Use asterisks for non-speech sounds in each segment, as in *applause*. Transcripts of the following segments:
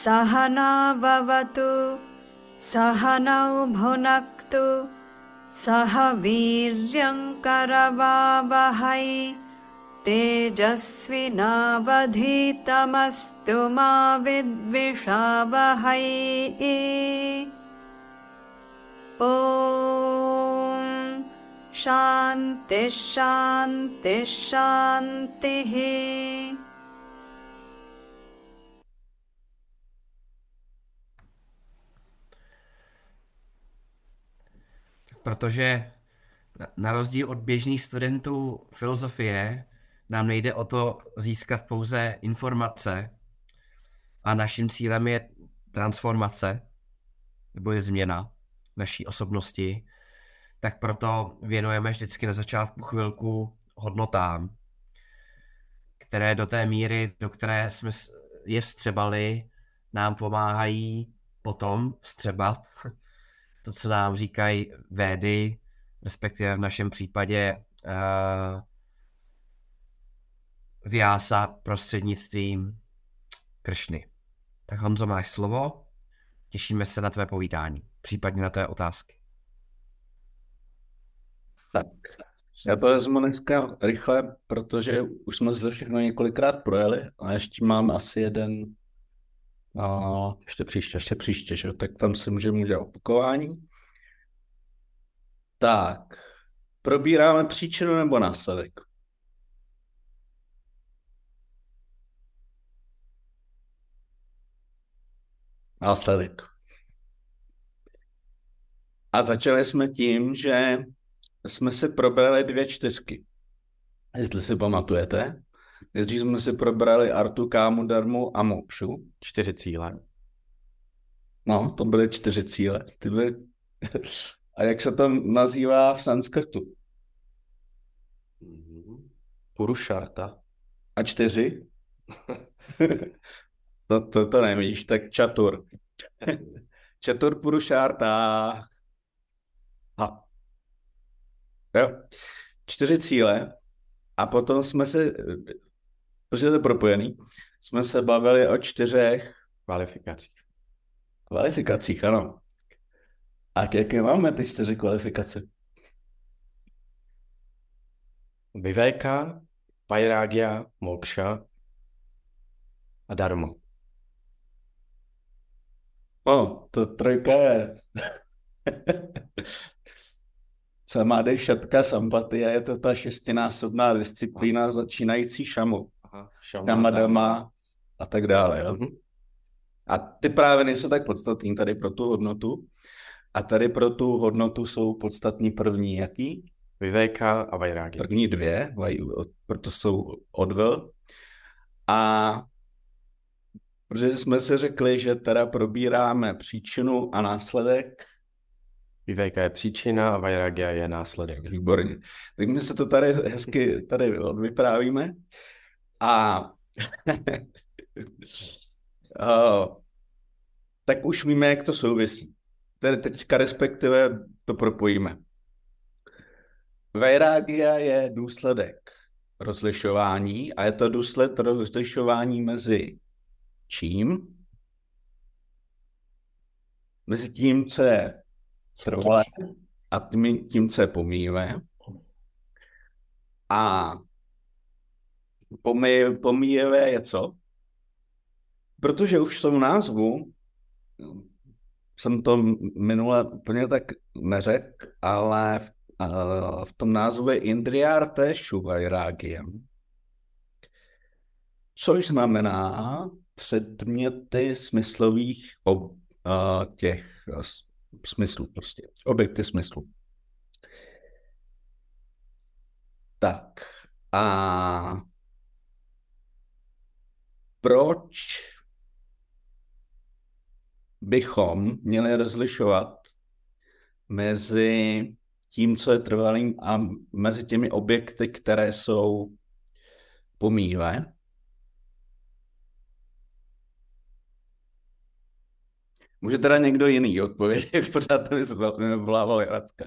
सहनावतु सहनौ भुनक्तु सह वीर्यङ्करवावहै तेजस्विनावधीतमस्तु मा विद्विषावहै। ॐ शान्तिः शान्तिः शान्तिः protože na rozdíl od běžných studentů filozofie nám nejde o to získat pouze informace a naším cílem je transformace nebo je změna naší osobnosti, tak proto věnujeme vždycky na začátku chvilku hodnotám, které do té míry, do které jsme je vstřebali, nám pomáhají potom vstřebat to, co nám říkají védy, respektive v našem případě uh, Vyása prostřednictvím Kršny. Tak Honzo, máš slovo. Těšíme se na tvé povídání, případně na tvé otázky. Tak, já to vezmu dneska rychle, protože už jsme se všechno několikrát projeli a ještě mám asi jeden, a ještě příště, ještě příště, že? tak tam si můžeme udělat opakování. Tak, probíráme příčinu nebo následek? Následek. A začali jsme tím, že jsme si probrali dvě čtyřky. Jestli si pamatujete. Nejdřív jsme si probrali Artu, Kámu, Darmu a Mokšu. Čtyři cíle. No, to byly čtyři cíle. Ty byly... *laughs* A jak se to nazývá v sanskrtu? Purušarta. A čtyři? *laughs* to, to, to nevíš, tak čatur. *laughs* čatur Purušarta. Ha. Jo. Čtyři cíle a potom jsme se, protože to je propojený, jsme se bavili o čtyřech kvalifikacích. Kvalifikacích, ano. A jaké máme ty čtyři kvalifikace? Vivéka, Pajrágia, Mokša a Dharma. O, to trojka je Samády, šatka, sampatia je to ta šestinásobná disciplína začínající šamu. Šamadama a tak dále. Jo? Mm-hmm. A ty právě nejsou tak podstatný tady pro tu hodnotu. A tady pro tu hodnotu jsou podstatní první jaký? Vivéka a Vajrági. První dvě, proto jsou odvel. A protože jsme si řekli, že teda probíráme příčinu a následek, Vivéka je příčina a Vairagia je následek. Výborně. Tak my se to tady hezky tady vyprávíme. A *laughs* uh, tak už víme, jak to souvisí. Tedy teďka respektive to propojíme. Vairágia je důsledek rozlišování a je to důsledek rozlišování mezi čím? Mezi tím, co je trvalé a tím co je pomíjivé. A pomíjivé je co? Protože už v tom názvu jsem to minule úplně tak neřekl, ale v, uh, v tom názvu je Indriarte Shuvajrágiem, což znamená předměty smyslových ob, uh, těch uh, smyslů prostě, objekty smyslu. Tak a proč bychom měli rozlišovat mezi tím, co je trvalým a mezi těmi objekty, které jsou pomíjivé. Může teda někdo jiný odpovědět, *laughs* pořád to vyvolával Radka.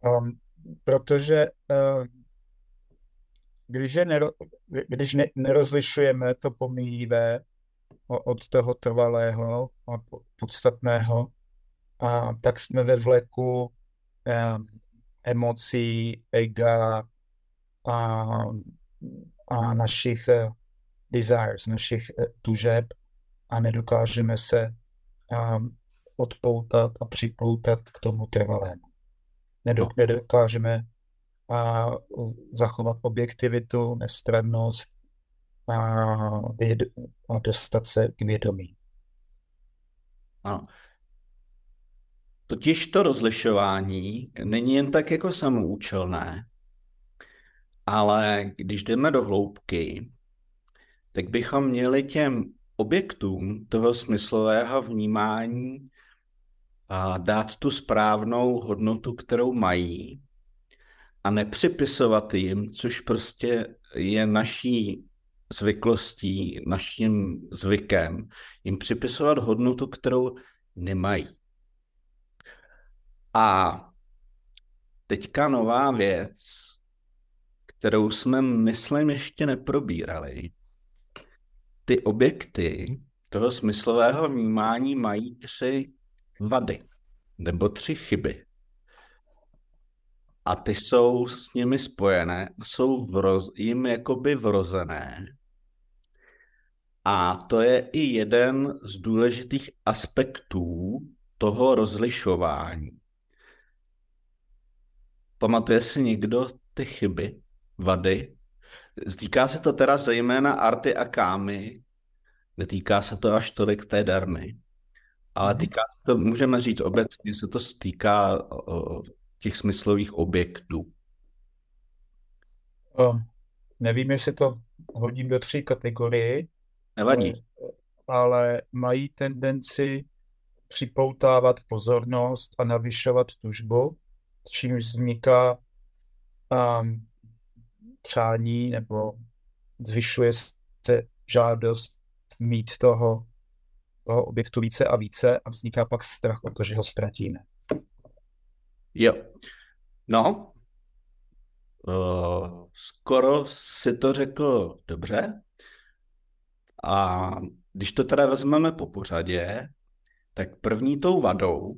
Um, protože uh, když, je nero, když ne, nerozlišujeme to pomíjivé od toho trvalého a podstatného, a tak jsme ve vleku um, emocí, ega a, a našich uh, desires, našich uh, tužeb a nedokážeme se um, odpoutat a připoutat k tomu trvalému. No. Nedokážeme a zachovat objektivitu, nestrannost a, a dostat se k vědomí. Ano. Totiž to rozlišování není jen tak jako samoučelné, ale když jdeme do hloubky, tak bychom měli těm objektům toho smyslového vnímání a dát tu správnou hodnotu, kterou mají a nepřipisovat jim, což prostě je naší zvyklostí, naším zvykem, jim připisovat hodnotu, kterou nemají. A teďka nová věc, kterou jsme, myslím, ještě neprobírali. Ty objekty toho smyslového vnímání mají tři vady nebo tři chyby. A ty jsou s nimi spojené, jsou vroz, jim jakoby vrozené. A to je i jeden z důležitých aspektů toho rozlišování. Pamatuje si někdo ty chyby, vady? Týká se to teda zejména arty a kámy, netýká se to až tolik té darmy. Ale mhm. týká to, můžeme říct obecně, se to týká těch smyslových objektů. Um, nevím, jestli to hodím do tří kategorii. Nevadí. Ale, ale mají tendenci připoutávat pozornost a navyšovat tužbu, čímž vzniká um, přání nebo zvyšuje se žádost mít toho toho objektu více a více a vzniká pak strach o to, že ho ztratíme. Jo. No, uh, skoro si to řekl dobře. A když to teda vezmeme po pořadě, tak první tou vadou,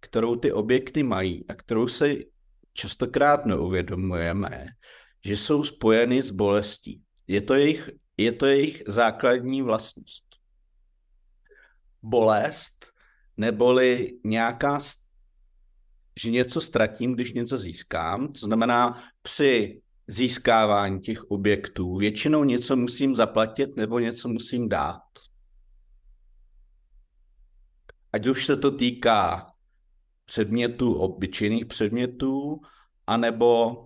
kterou ty objekty mají a kterou se častokrát neuvědomujeme, že jsou spojeny s bolestí. Je to jejich, je to jejich základní vlastnost bolest, neboli nějaká, že něco ztratím, když něco získám. To znamená, při získávání těch objektů většinou něco musím zaplatit nebo něco musím dát. Ať už se to týká předmětů, obyčejných předmětů, anebo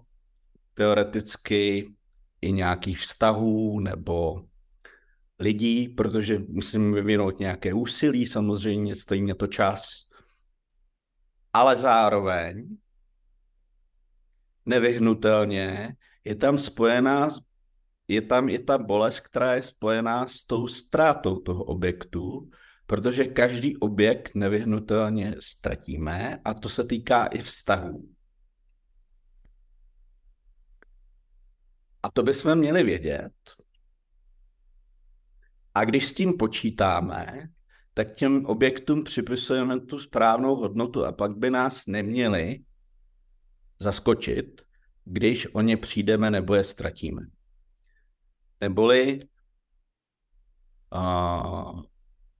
teoreticky i nějakých vztahů nebo lidí, protože musím vyvinout nějaké úsilí, samozřejmě stojí mě to čas, ale zároveň nevyhnutelně je tam spojená, je tam i ta bolest, která je spojená s tou ztrátou toho objektu, protože každý objekt nevyhnutelně ztratíme a to se týká i vztahů. A to bychom měli vědět, a když s tím počítáme, tak těm objektům připisujeme tu správnou hodnotu a pak by nás neměli zaskočit, když o ně přijdeme nebo je ztratíme. Neboli a,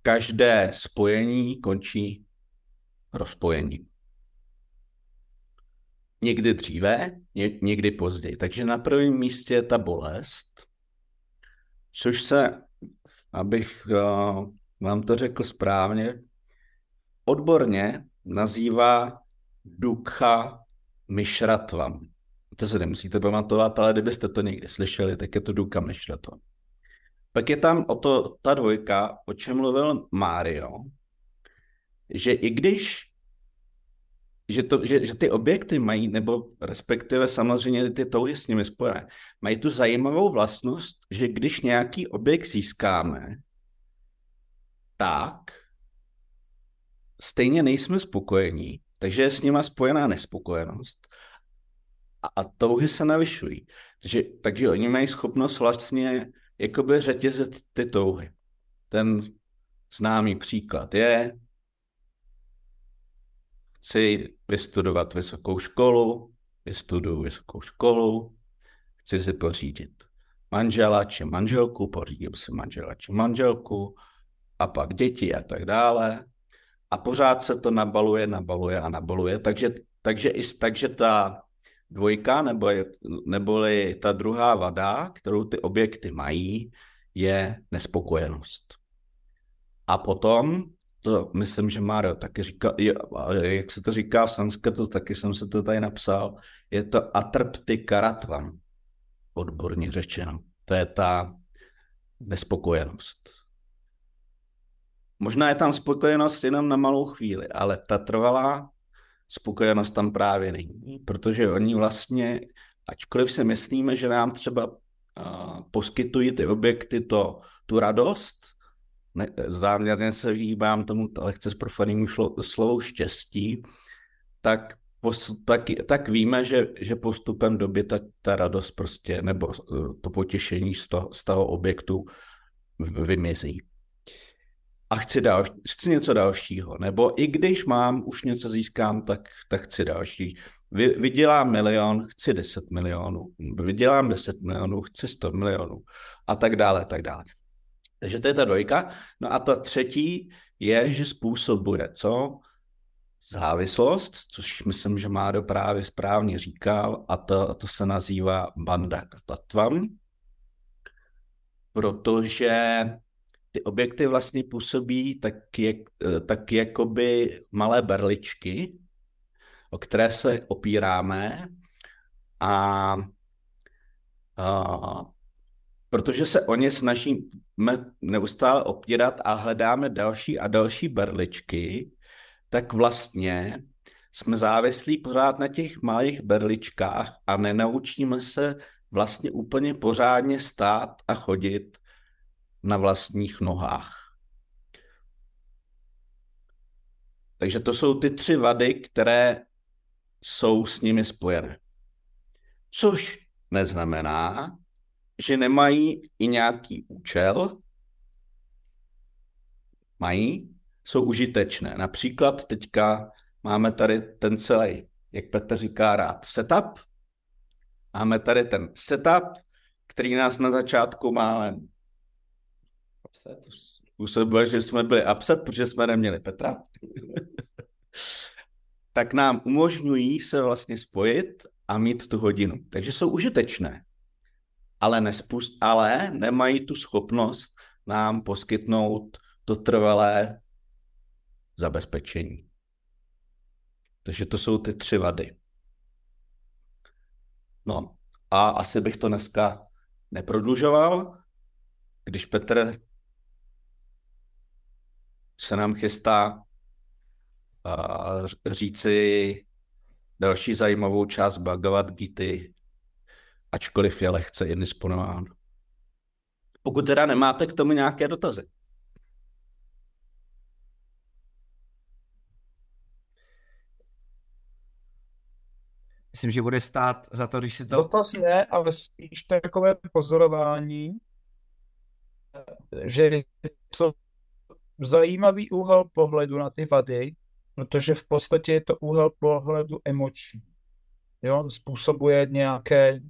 každé spojení končí rozpojení. Někdy dříve, ně, někdy později. Takže na prvním místě je ta bolest, což se abych uh, vám to řekl správně, odborně nazývá Dukha Mishratvam. To se nemusíte pamatovat, ale kdybyste to někdy slyšeli, tak je to Dukha Mishratvam. Pak je tam o to ta dvojka, o čem mluvil Mario, že i když že, to, že, že ty objekty mají, nebo respektive samozřejmě ty touhy s nimi spojené, mají tu zajímavou vlastnost, že když nějaký objekt získáme, tak stejně nejsme spokojení, takže je s nima spojená nespokojenost a, a touhy se navyšují. Takže, takže oni mají schopnost vlastně jakoby řetězit ty touhy. ten známý příklad je, chci vystudovat vysokou školu, vystuduju vysokou školu, chci si pořídit manžela či manželku, pořídím si manžela či manželku a pak děti a tak dále. A pořád se to nabaluje, nabaluje a nabaluje. Takže, takže, i, takže ta dvojka nebo je, neboli ta druhá vada, kterou ty objekty mají, je nespokojenost. A potom, to myslím, že Mario taky říká, jak se to říká v sanskrtu, taky jsem se to tady napsal, je to atrpty karatvam, odborně řečeno. To je ta nespokojenost. Možná je tam spokojenost jenom na malou chvíli, ale ta trvalá spokojenost tam právě není, protože oni vlastně, ačkoliv si myslíme, že nám třeba uh, poskytují ty objekty to, tu radost, ne, záměrně se vyhýbám tomu lehce z profanému slovu štěstí, tak, pos, tak, tak víme, že, že postupem doby ta, ta radost prostě, nebo uh, to potěšení z toho, z toho objektu vymizí a chci, další, chci něco dalšího. Nebo i když mám, už něco získám, tak, tak chci další. Vy, vydělám milion, chci 10 milionů. Vydělám 10 milionů, chci 100 milionů. A tak dále, tak dále. Takže to je ta dvojka. No a ta třetí je, že způsobuje co? Závislost, což myslím, že Máro právě správně říkal, a to, to se nazývá banda tatvam, protože ty objekty vlastně působí tak, jak, tak jakoby malé berličky, o které se opíráme. A, a protože se o ně snažíme neustále opírat a hledáme další a další berličky, tak vlastně jsme závislí pořád na těch malých berličkách a nenaučíme se vlastně úplně pořádně stát a chodit na vlastních nohách. Takže to jsou ty tři vady, které jsou s nimi spojené. Což neznamená, že nemají i nějaký účel. Mají, jsou užitečné. Například teďka máme tady ten celý, jak Petr říká rád, setup. Máme tady ten setup, který nás na začátku máme upset. Způsobuje, že jsme byli upset, protože jsme neměli Petra. *laughs* tak nám umožňují se vlastně spojit a mít tu hodinu. Takže jsou užitečné, ale, nespust, ale nemají tu schopnost nám poskytnout to trvalé zabezpečení. Takže to jsou ty tři vady. No a asi bych to dneska neprodlužoval, když Petr se nám chystá říci další zajímavou část Bhagavad Gita, ačkoliv je lehce indisponován. Pokud teda nemáte k tomu nějaké dotazy. Myslím, že bude stát za to, když si to... Dotaz ne, ale spíš takové pozorování, že to zajímavý úhel pohledu na ty vady, protože v podstatě je to úhel pohledu emoční. Jo? Způsobuje nějaké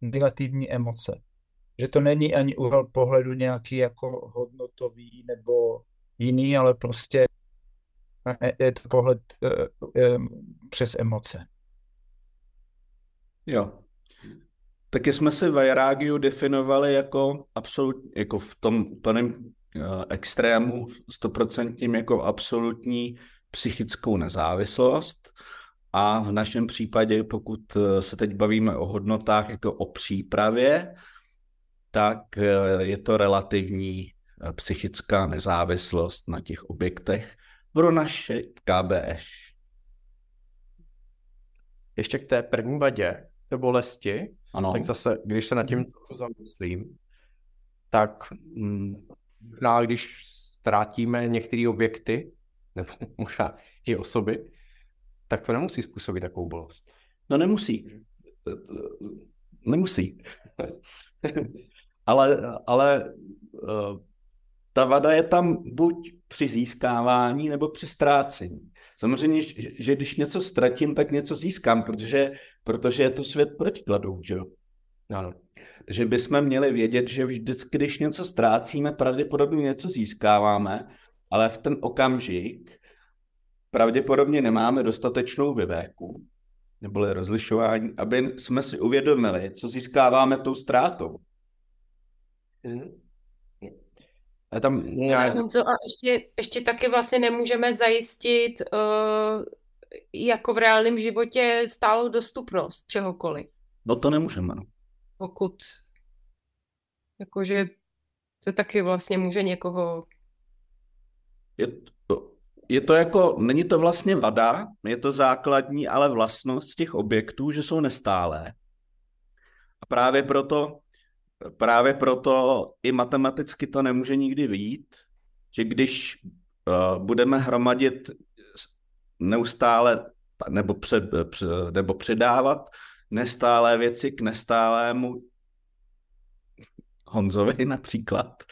negativní emoce. Že to není ani úhel pohledu nějaký jako hodnotový nebo jiný, ale prostě je to pohled uh, přes emoce. Jo. Taky jsme si Vajrágiu definovali jako absolut, jako v tom úplném Eh, extrému, stoprocentním jako absolutní psychickou nezávislost. A v našem případě, pokud eh, se teď bavíme o hodnotách jako o přípravě, tak eh, je to relativní psychická nezávislost na těch objektech pro naše KBS. Ještě k té první vadě, té bolesti, ano. tak zase, když se nad tím zamyslím, tak mm, možná když ztrátíme některé objekty, nebo *laughs* možná i osoby, tak to nemusí způsobit takovou bolest. No nemusí. Nemusí. *laughs* ale ale uh, ta vada je tam buď při získávání nebo při ztrácení. Samozřejmě, že když něco ztratím, tak něco získám, protože, protože je to svět protikladů, že jo? Ano. Takže bychom měli vědět, že vždycky, když něco ztrácíme, pravděpodobně něco získáváme, ale v ten okamžik pravděpodobně nemáme dostatečnou vyvéku, neboli rozlišování, aby jsme si uvědomili, co získáváme tou ztrátou. A tam nějak... a ještě, ještě taky vlastně nemůžeme zajistit uh, jako v reálném životě stálou dostupnost čehokoliv. No to nemůžeme. No. Pokud jakože to taky vlastně může někoho... Je to, je to jako, není to vlastně vada, je to základní, ale vlastnost těch objektů, že jsou nestálé. A právě proto, právě proto i matematicky to nemůže nikdy vyjít, že když uh, budeme hromadit neustále nebo, před, před, nebo přidávat nestálé věci k nestálému Honzovi *laughs* například,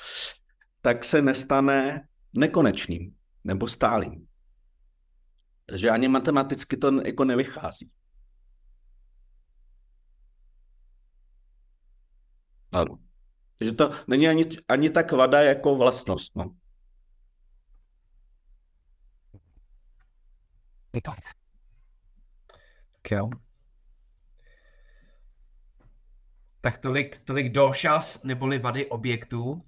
tak se nestane nekonečným nebo stálým. Takže ani matematicky to jako nevychází. Ano. Takže to není ani, ani tak vada jako vlastnost. No. Tak jo. Tak tolik, tolik došas neboli vady objektů. Uh,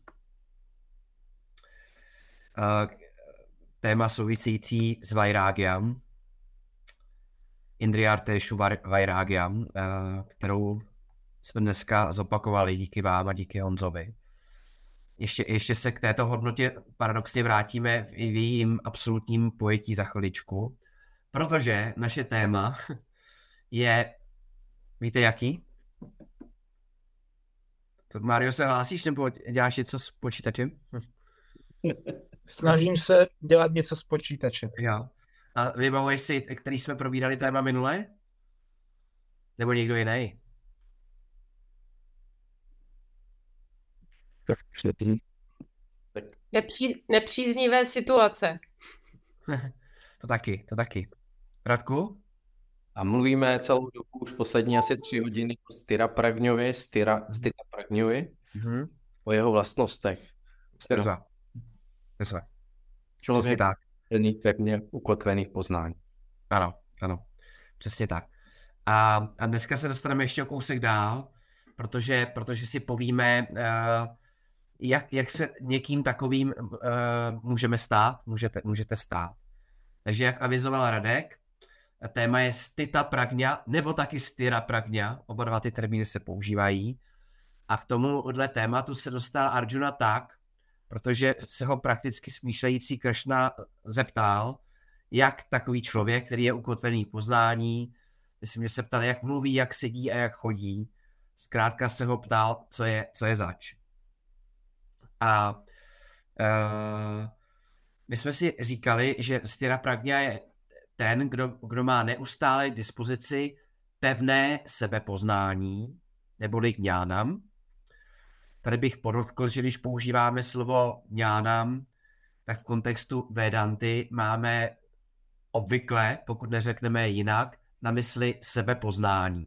téma související s Vajrágiam. Indriarteshu Vajrágiam, uh, kterou jsme dneska zopakovali díky vám a díky Honzovi. Ještě, ještě se k této hodnotě paradoxně vrátíme v, v jejím absolutním pojetí za chviličku, protože naše téma *laughs* je, víte jaký? To Mario se hlásíš nebo děláš něco s počítačem? *laughs* Snažím se dělat něco s počítačem. Jo. A vybavuješ si, který jsme probírali téma minule? Nebo někdo jiný? Tak Nepří, nepříznivé situace. *laughs* to taky, to taky. Radku? A mluvíme celou dobu, už poslední asi tři hodiny o Styra Pragňovi, Styra, Styra Pragňovi, mm-hmm. o jeho vlastnostech. Styra. Styra. Člověk tak. pevně ukotvený v poznání. Ano, ano. Přesně tak. A, a dneska se dostaneme ještě o kousek dál, protože, protože si povíme, uh, jak, jak se někým takovým uh, můžeme stát, můžete, můžete stát. Takže jak avizoval Radek, téma je stita pragňa, nebo taky styra pragňa, oba dva ty termíny se používají. A k tomu odle tématu se dostal Arjuna tak, protože se ho prakticky smýšlející Kršna zeptal, jak takový člověk, který je ukotvený poznání, myslím, že se ptal, jak mluví, jak sedí a jak chodí. Zkrátka se ho ptal, co je, co je zač. A uh, my jsme si říkali, že Styra Pragna je ten, kdo, kdo má neustále dispozici pevné sebepoznání, neboli gnánam. Tady bych podotkl, že když používáme slovo gnánam, tak v kontextu Vedanty máme obvykle, pokud neřekneme jinak, na mysli sebepoznání.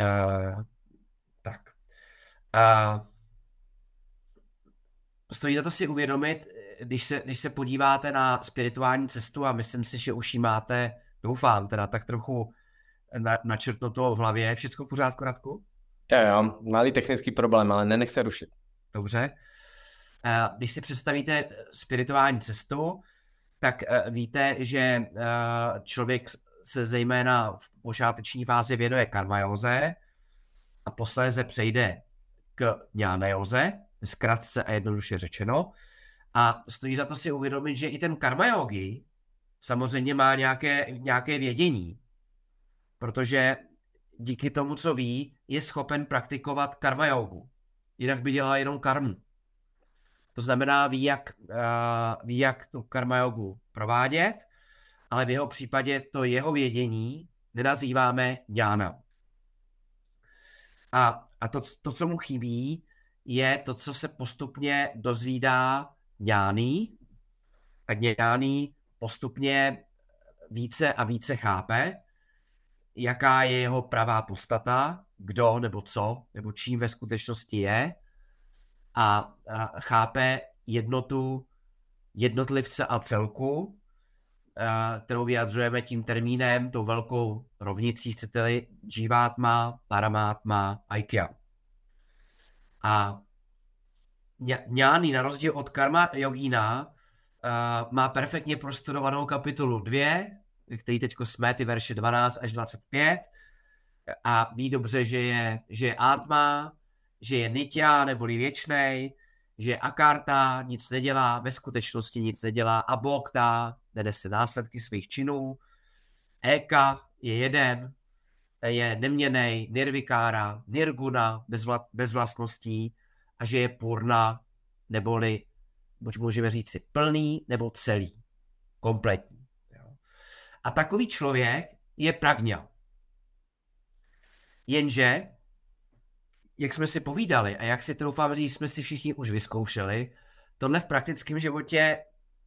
Uh, tak. Uh, stojí za to si uvědomit, když se, když se podíváte na spirituální cestu a myslím si, že už ji máte, doufám, teda tak trochu na, načrtnuto v hlavě, všechno v pořádku, Radku? Jo, jo, malý technický problém, ale nenech se rušit. Dobře. Eh, když si představíte spirituální cestu, tak eh, víte, že eh, člověk se zejména v počáteční fázi věnuje karmajóze a posléze přejde k ňánajóze, zkratce a jednoduše řečeno. A stojí za to si uvědomit, že i ten karma yogi samozřejmě má nějaké, nějaké vědění, protože díky tomu, co ví, je schopen praktikovat karma yogu. Jinak by dělal jenom karmu. To znamená, ví jak, uh, ví, jak tu karma yogu provádět, ale v jeho případě to jeho vědění nenazýváme dňána. A, a to, to, co mu chybí, je to, co se postupně dozvídá ňáný a ňáný postupně více a více chápe, jaká je jeho pravá podstata, kdo nebo co, nebo čím ve skutečnosti je a, chápe jednotu jednotlivce a celku, kterou vyjadřujeme tím termínem, tou velkou rovnicí, chcete-li, Jivátma, Paramátma, Aikya. A Ňány, na rozdíl od karma jogína, uh, má perfektně prostudovanou kapitolu 2, který teď jsme, ty verše 12 až 25, a ví dobře, že je, že je Atma, že je Nitya, neboli věčnej, že je Akarta, nic nedělá, ve skutečnosti nic nedělá, a Bokta, nenese následky svých činů, Eka je jeden, je neměnej, nirvikára, nirguna, bez, vla, bez vlastností a že je purna, neboli, můžeme říct si, plný nebo celý, kompletní. A takový člověk je pragňa. Jenže, jak jsme si povídali a jak si to doufám říct, jsme si všichni už vyzkoušeli, tohle v praktickém životě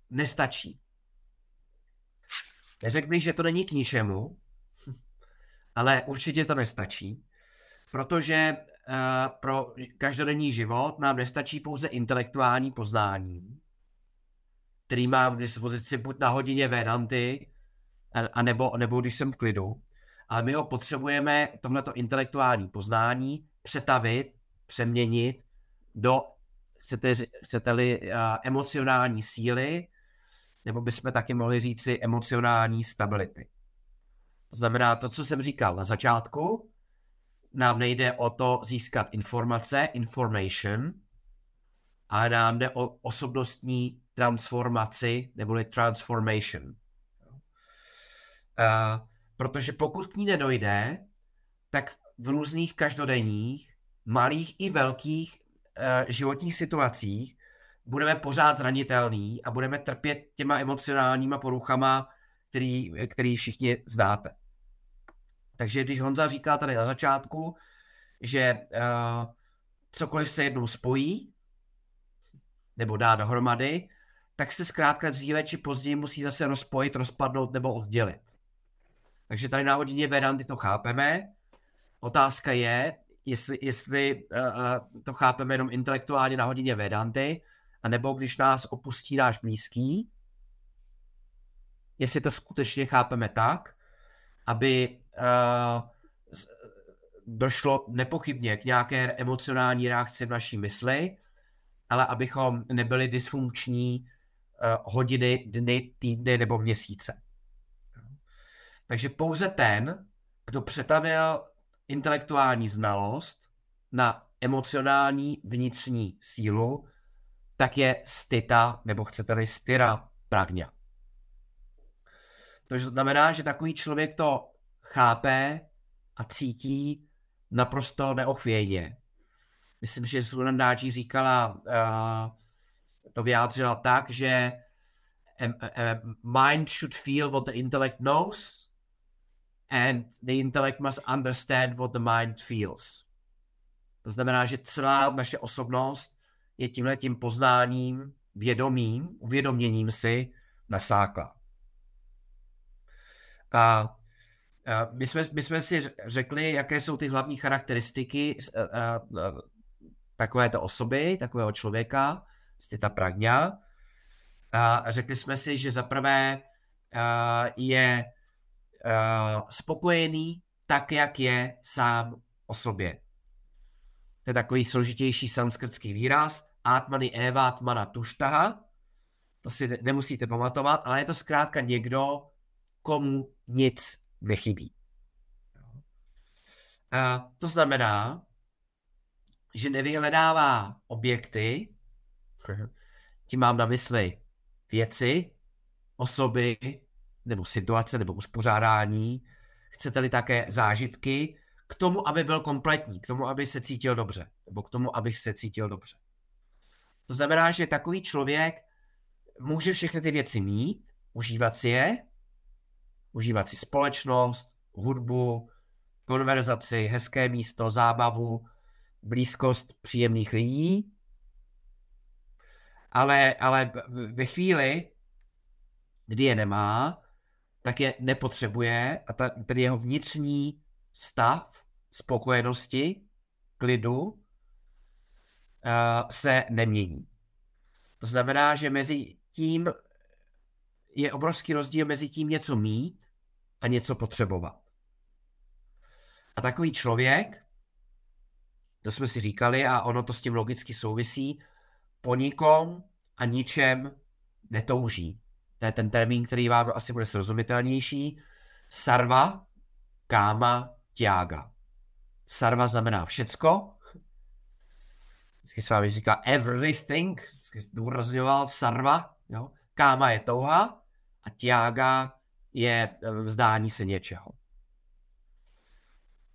nestačí. Neřekl bych, že to není k ničemu, *laughs* ale určitě to nestačí, protože pro každodenní život nám nestačí pouze intelektuální poznání, který mám k dispozici buď na hodině Vedanty, a nebo, nebo když jsem v klidu, ale my ho potřebujeme, tohleto intelektuální poznání, přetavit, přeměnit do, chcete, chcete-li, uh, emocionální síly, nebo bychom taky mohli říci emocionální stability. To znamená, to, co jsem říkal na začátku, nám nejde o to získat informace, information, ale nám jde o osobnostní transformaci, neboli transformation. Uh, protože pokud k ní nedojde, tak v různých každodenních, malých i velkých uh, životních situacích budeme pořád zranitelní a budeme trpět těma emocionálníma poruchama, který, který všichni znáte. Takže když Honza říká tady na začátku, že uh, cokoliv se jednou spojí, nebo dá dohromady, tak se zkrátka dříve či později musí zase rozpojit, rozpadnout nebo oddělit. Takže tady na hodině Vedanty to chápeme. Otázka je, jestli, jestli uh, to chápeme jenom intelektuálně na hodině Vedanty, anebo když nás opustí náš blízký, jestli to skutečně chápeme tak, aby došlo nepochybně k nějaké emocionální reakci v naší mysli, ale abychom nebyli dysfunkční uh, hodiny, dny, týdny nebo měsíce. Takže pouze ten, kdo přetavil intelektuální znalost na emocionální vnitřní sílu, tak je stita, nebo chcete-li styra pragňa. To znamená, že takový člověk to chápe a cítí naprosto neochvějně. Myslím, že Sunandáči říkala, uh, to vyjádřila tak, že a, a mind should feel what the intellect knows and the intellect must understand what the mind feels. To znamená, že celá naše osobnost je tímhle tím poznáním, vědomím, uvědoměním si nasákla. A my jsme, my jsme si řekli, jaké jsou ty hlavní charakteristiky takovéto osoby, takového člověka, ta pragňa. A řekli jsme si, že zaprvé je spokojený tak, jak je sám o sobě. To je takový složitější sanskrtský výraz. Atmany eva atmana tuštaha. To si nemusíte pamatovat, ale je to zkrátka někdo, komu nic nechybí. A to znamená, že nevyhledává objekty, tím mám na mysli věci, osoby, nebo situace, nebo uspořádání, chcete-li také zážitky, k tomu, aby byl kompletní, k tomu, aby se cítil dobře, nebo k tomu, abych se cítil dobře. To znamená, že takový člověk může všechny ty věci mít, užívat si je, užívat si společnost, hudbu, konverzaci, hezké místo, zábavu, blízkost příjemných lidí, ale, ale ve chvíli, kdy je nemá, tak je nepotřebuje a ta, ten jeho vnitřní stav spokojenosti, klidu uh, se nemění. To znamená, že mezi tím je obrovský rozdíl mezi tím něco mít a něco potřebovat. A takový člověk, to jsme si říkali a ono to s tím logicky souvisí, po nikom a ničem netouží. To je ten termín, který vám asi bude srozumitelnější. Sarva, káma, tiaga. Sarva znamená všecko. Vždycky se vám říká everything, zdůrazňoval sarva. Jo? Káma je touha a tiaga je eh, vzdání se něčeho.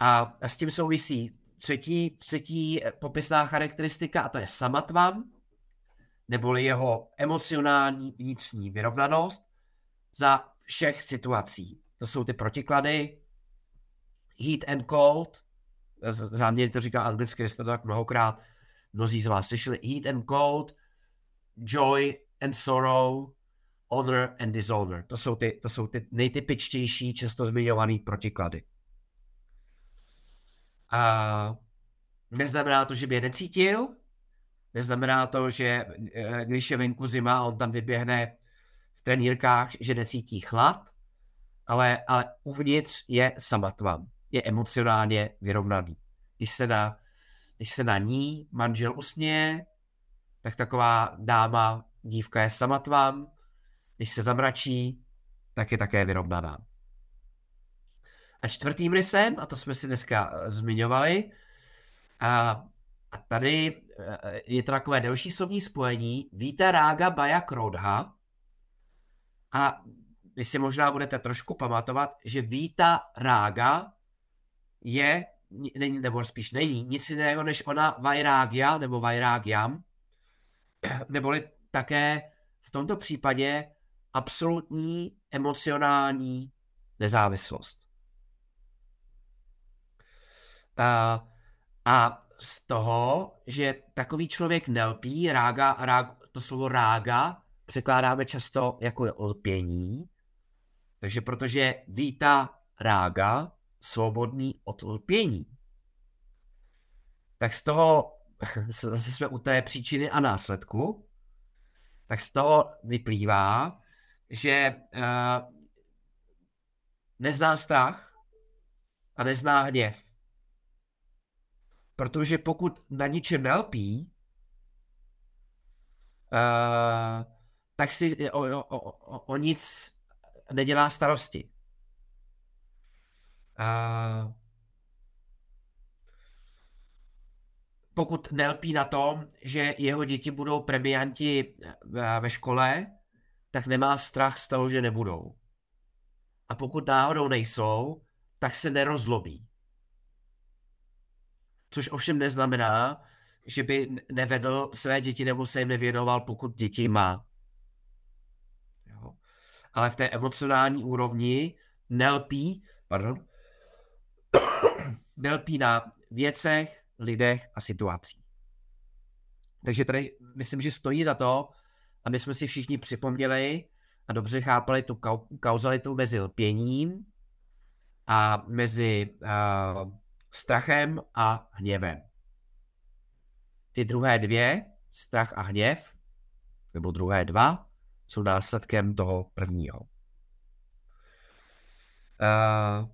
A s tím souvisí třetí, třetí popisná charakteristika a to je samatvam, neboli jeho emocionální vnitřní vyrovnanost za všech situací. To jsou ty protiklady, heat and cold, záměrně to říká anglicky, jste to tak mnohokrát mnozí z vás slyšeli, heat and cold, joy and sorrow, honor and dishonor. To jsou ty, to jsou ty nejtypičtější, často zmiňované protiklady. A neznamená to, že by je necítil, neznamená to, že eh, když je venku zima a on tam vyběhne v trenírkách, že necítí chlad, ale, ale uvnitř je samatvan, je emocionálně vyrovnaný. Když se na, když se na ní manžel usměje, tak taková dáma, dívka je samatvan, když se zamračí, tak je také vyrovnaná. A čtvrtým rysem, a to jsme si dneska eh, zmiňovali, a, a tady eh, je to takové delší slovní spojení, víte rága baja krodha, a vy si možná budete trošku pamatovat, že víta rága je, nebo spíš není, nic jiného než ona vajrágia, nebo vajrágiam, neboli také v tomto případě absolutní emocionální nezávislost. A, a z toho, že takový člověk nelpí, rága, rág, to slovo rága překládáme často jako lpění, takže protože víta rága, svobodný od lpění, tak z toho, *laughs* zase jsme u té příčiny a následku, tak z toho vyplývá, že uh, nezná strach a nezná hněv. Protože pokud na ničem nelpí, uh, tak si o, o, o, o nic nedělá starosti. Uh, pokud nelpí na tom, že jeho děti budou premianti ve škole, tak nemá strach z toho, že nebudou. A pokud náhodou nejsou, tak se nerozlobí. Což ovšem neznamená, že by nevedl své děti nebo se jim nevěnoval, pokud děti má. Jo. Ale v té emocionální úrovni nelpí, pardon, *coughs* nelpí na věcech, lidech a situacích. Takže tady myslím, že stojí za to, aby jsme si všichni připomněli a dobře chápali tu kauzalitu mezi lpěním a mezi uh, strachem a hněvem. Ty druhé dvě, strach a hněv, nebo druhé dva, jsou následkem toho prvního. Uh,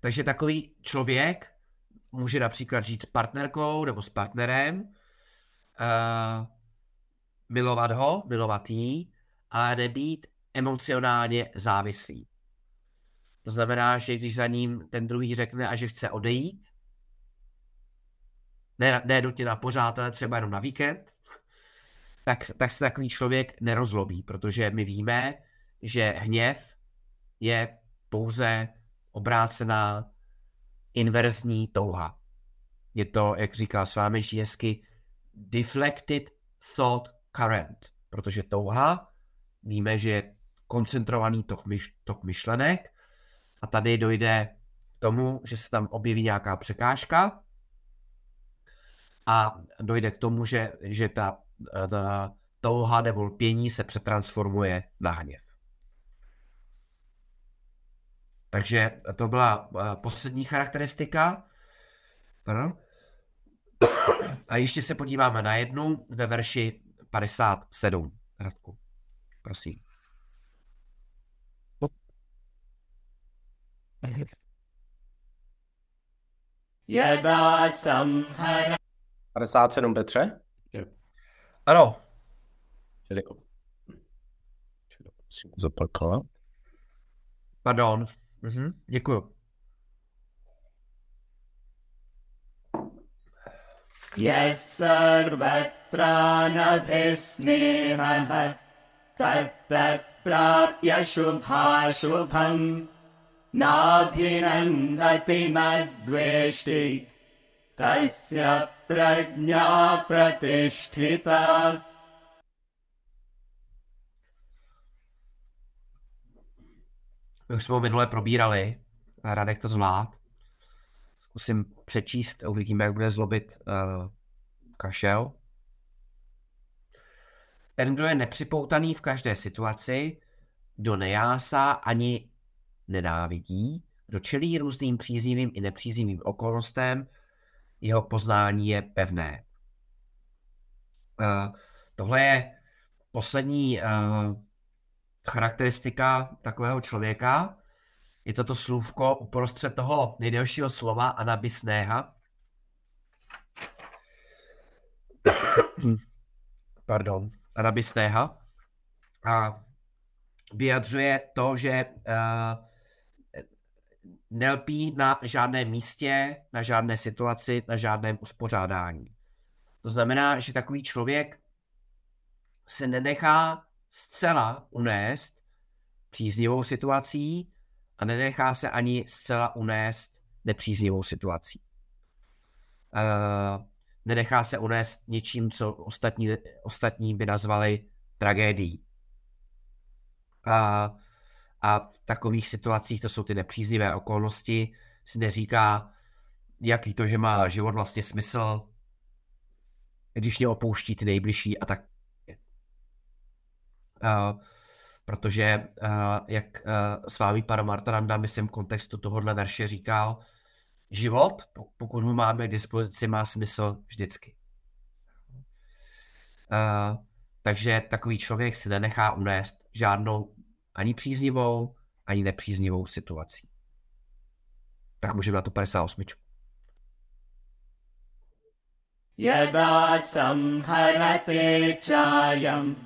takže takový člověk může například žít s partnerkou nebo s partnerem, uh, milovat ho, milovat jí, ale nebýt emocionálně závislý. To znamená, že když za ním ten druhý řekne a že chce odejít, ne, ne nutně na pořád, ale třeba jenom na víkend, tak, tak se takový člověk nerozlobí, protože my víme, že hněv je pouze obrácená inverzní touha. Je to, jak říká s vámi hezky, deflected thought current, protože touha víme, že je koncentrovaný tok, myš, tok myšlenek a tady dojde tomu, že se tam objeví nějaká překážka a dojde k tomu, že, že ta, ta touha nebo lpění se přetransformuje na hněv. Takže to byla eh, poslední charakteristika. Pardon. A ještě se podíváme na jednu ve verši 57. Radku, prosím. Jeda samhara. 57 Petře? Ano. Zopakovat. Pardon. Mhm, děkuju. यस्सर्वत्रानभिस्नेहः तत्तत्प्राप्य शुभाशुभम् नाभिनन्दति न द्वेष्टि तस्य प्रज्ञा प्रतिष्ठिता My už jsme ho minule probírali, Radek to zvlád. Zkusím přečíst, uvidíme, jak bude zlobit uh, kašel. Ten, kdo je nepřipoutaný v každé situaci, kdo nejásá ani nenávidí, kdo čelí různým příznivým i nepříznivým okolnostem, jeho poznání je pevné. Uh, tohle je poslední uh, charakteristika takového člověka. Je to to slůvko uprostřed toho nejdelšího slova anabisného. Pardon, anabisného. A vyjadřuje to, že uh, nelpí na žádném místě, na žádné situaci, na žádném uspořádání. To znamená, že takový člověk se nenechá zcela unést příznivou situací a nenechá se ani zcela unést nepříznivou situací. Uh, nenechá se unést něčím, co ostatní, ostatní by nazvali tragédií. A, a v takových situacích, to jsou ty nepříznivé okolnosti, si neříká, jaký to, že má život vlastně smysl, když mě opouští ty nejbližší a tak Uh, protože, uh, jak uh, s vámi Paramartaranda, myslím v kontextu tohohle verše říkal, život, pokud ho máme k dispozici, má smysl vždycky. Uh, takže takový člověk si nenechá unést žádnou ani příznivou, ani nepříznivou situací. Tak můžeme na tu 58. Yada samharate chayam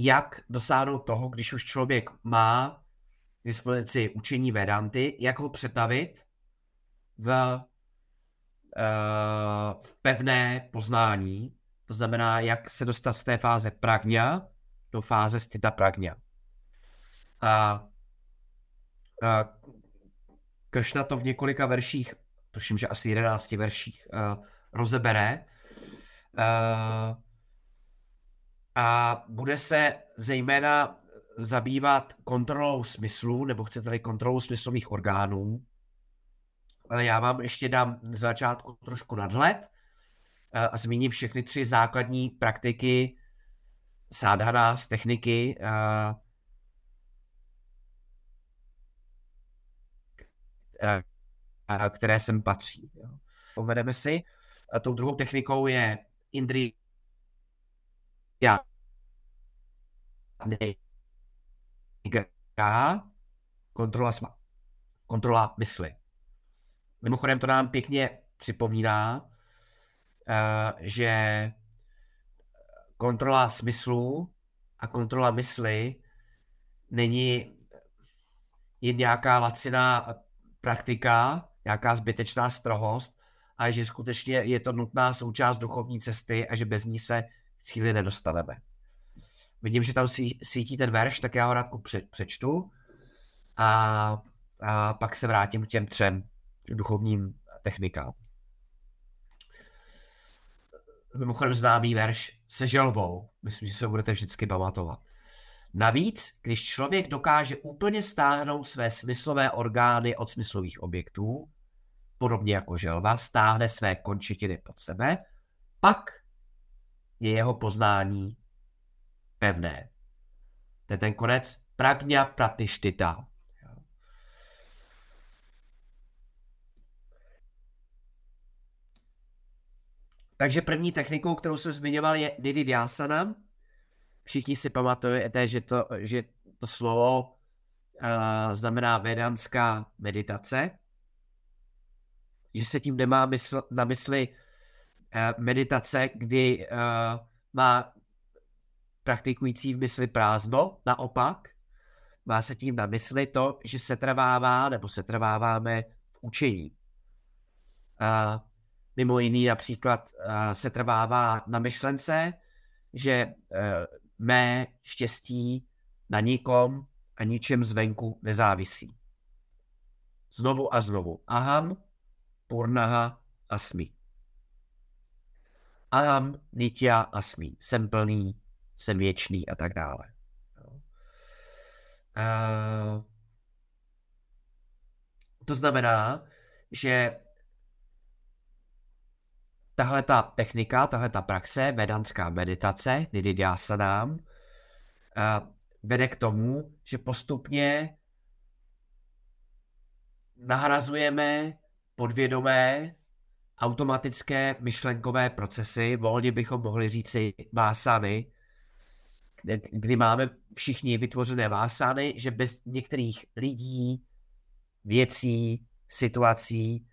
jak dosáhnout toho, když už člověk má k dispozici učení Vedanty, jak ho přetavit v, uh, v pevné poznání, to znamená, jak se dostat z té fáze pragňa do fáze stita pragňa. A, a Kršna to v několika verších, tuším, že asi 11 verších, uh, rozebere. Uh, a bude se zejména zabývat kontrolou smyslu, nebo chcete-li kontrolou smyslových orgánů. Ale já vám ještě dám z začátku trošku nadhled a zmíním všechny tři základní praktiky sádhaná z techniky, které sem patří. Povedeme si. A tou druhou technikou je Indri já. Kontrola, sma, kontrola mysli. Mimochodem to nám pěkně připomíná, uh, že kontrola smyslu a kontrola mysli není jen nějaká laciná praktika, nějaká zbytečná strohost, a že skutečně je to nutná součást duchovní cesty a že bez ní se cíli nedostaneme. Vidím, že tam svítí ten verš, tak já ho rád přečtu a, a pak se vrátím k těm třem duchovním technikám. Mimochodem známý verš se želbou. Myslím, že se ho budete vždycky pamatovat. Navíc, když člověk dokáže úplně stáhnout své smyslové orgány od smyslových objektů, podobně jako želva stáhne své končetiny pod sebe, pak je jeho poznání pevné. To je ten konec pragňa pratištita. Takže první technikou, kterou jsem zmiňoval, je Nididhyasana. Všichni si pamatujete, že to, že to slovo uh, znamená vedanská meditace. Že se tím nemá mysl, na mysli meditace, kdy uh, má praktikující v mysli prázdno, naopak. Má se tím na mysli to, že se trvává nebo se trváváme v učení. Uh, Mimo jiný například se trvává na myšlence, že mé štěstí na nikom a ničem zvenku nezávisí. Znovu a znovu. Aham, purnaha, asmi. Aham, nitya, asmi. Jsem plný, jsem věčný a tak dále. Uh, to znamená, že tahle ta technika, tahle ta praxe, vedanská meditace, nididhyasanám, vede k tomu, že postupně nahrazujeme podvědomé automatické myšlenkové procesy, volně bychom mohli říci vásany, kdy máme všichni vytvořené vásany, že bez některých lidí, věcí, situací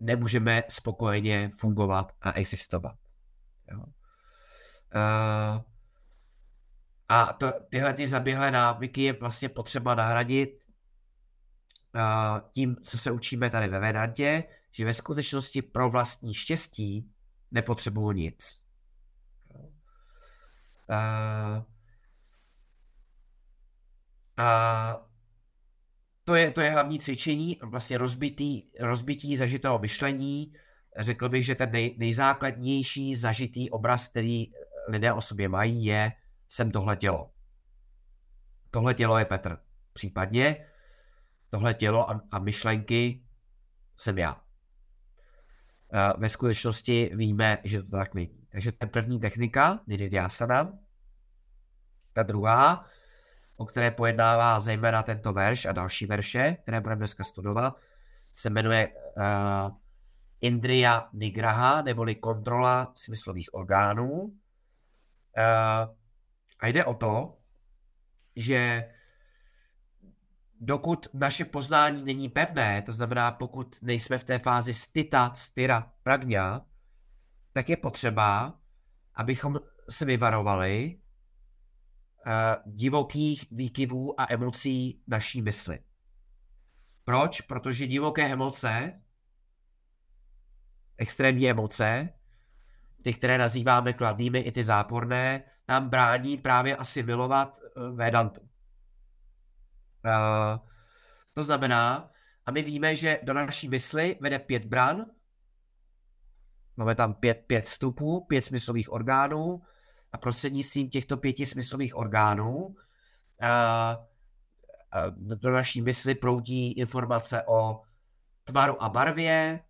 nemůžeme spokojeně fungovat a existovat. Jo. Uh, a to, tyhle ty zaběhlé návyky je vlastně potřeba nahradit uh, tím, co se učíme tady ve Vedantě, že ve skutečnosti pro vlastní štěstí nepotřebuju nic. Uh, a to je, to je hlavní cvičení, vlastně rozbitý, rozbití zažitého myšlení. Řekl bych, že ten nej, nejzákladnější zažitý obraz, který lidé o sobě mají, je jsem tohle tělo. Tohle tělo je Petr. Případně tohle tělo a, a myšlenky jsem já. Ve skutečnosti víme, že to tak není. Takže to je první technika, Nididhyasana. Ta druhá o které pojednává zejména tento verš a další verše, které budeme dneska studovat, se jmenuje uh, Indriya Nigraha, neboli kontrola smyslových orgánů. Uh, a jde o to, že dokud naše poznání není pevné, to znamená, pokud nejsme v té fázi stita, styra, pragňa, tak je potřeba, abychom se vyvarovali uh, divokých výkyvů a emocí naší mysli. Proč? Protože divoké emoce, extrémní emoce, ty, které nazýváme kladnými, i ty záporné, nám brání právě asimilovat uh, Vedantu. Uh, to znamená, a my víme, že do naší mysli vede pět bran, máme tam pět, pět vstupů, pět smyslových orgánů, a prostřednictvím těchto pěti smyslových orgánů do naší mysli proudí informace o tvaru a barvě,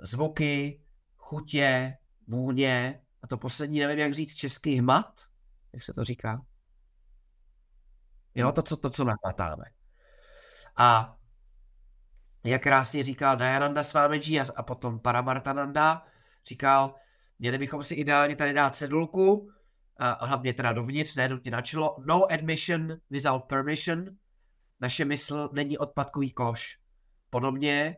zvuky, chutě, vůně a to poslední nevím, jak říct český hmat, jak se to říká. Jo, to, co, to, co nahmatáme. A jak krásně říkal Dayananda Svámeji a, a potom Paramartananda, říkal, měli bychom si ideálně tady dát cedulku, a hlavně teda dovnitř, nenutně na čelo. No admission without permission. Naše mysl není odpadkový koš. Podobně,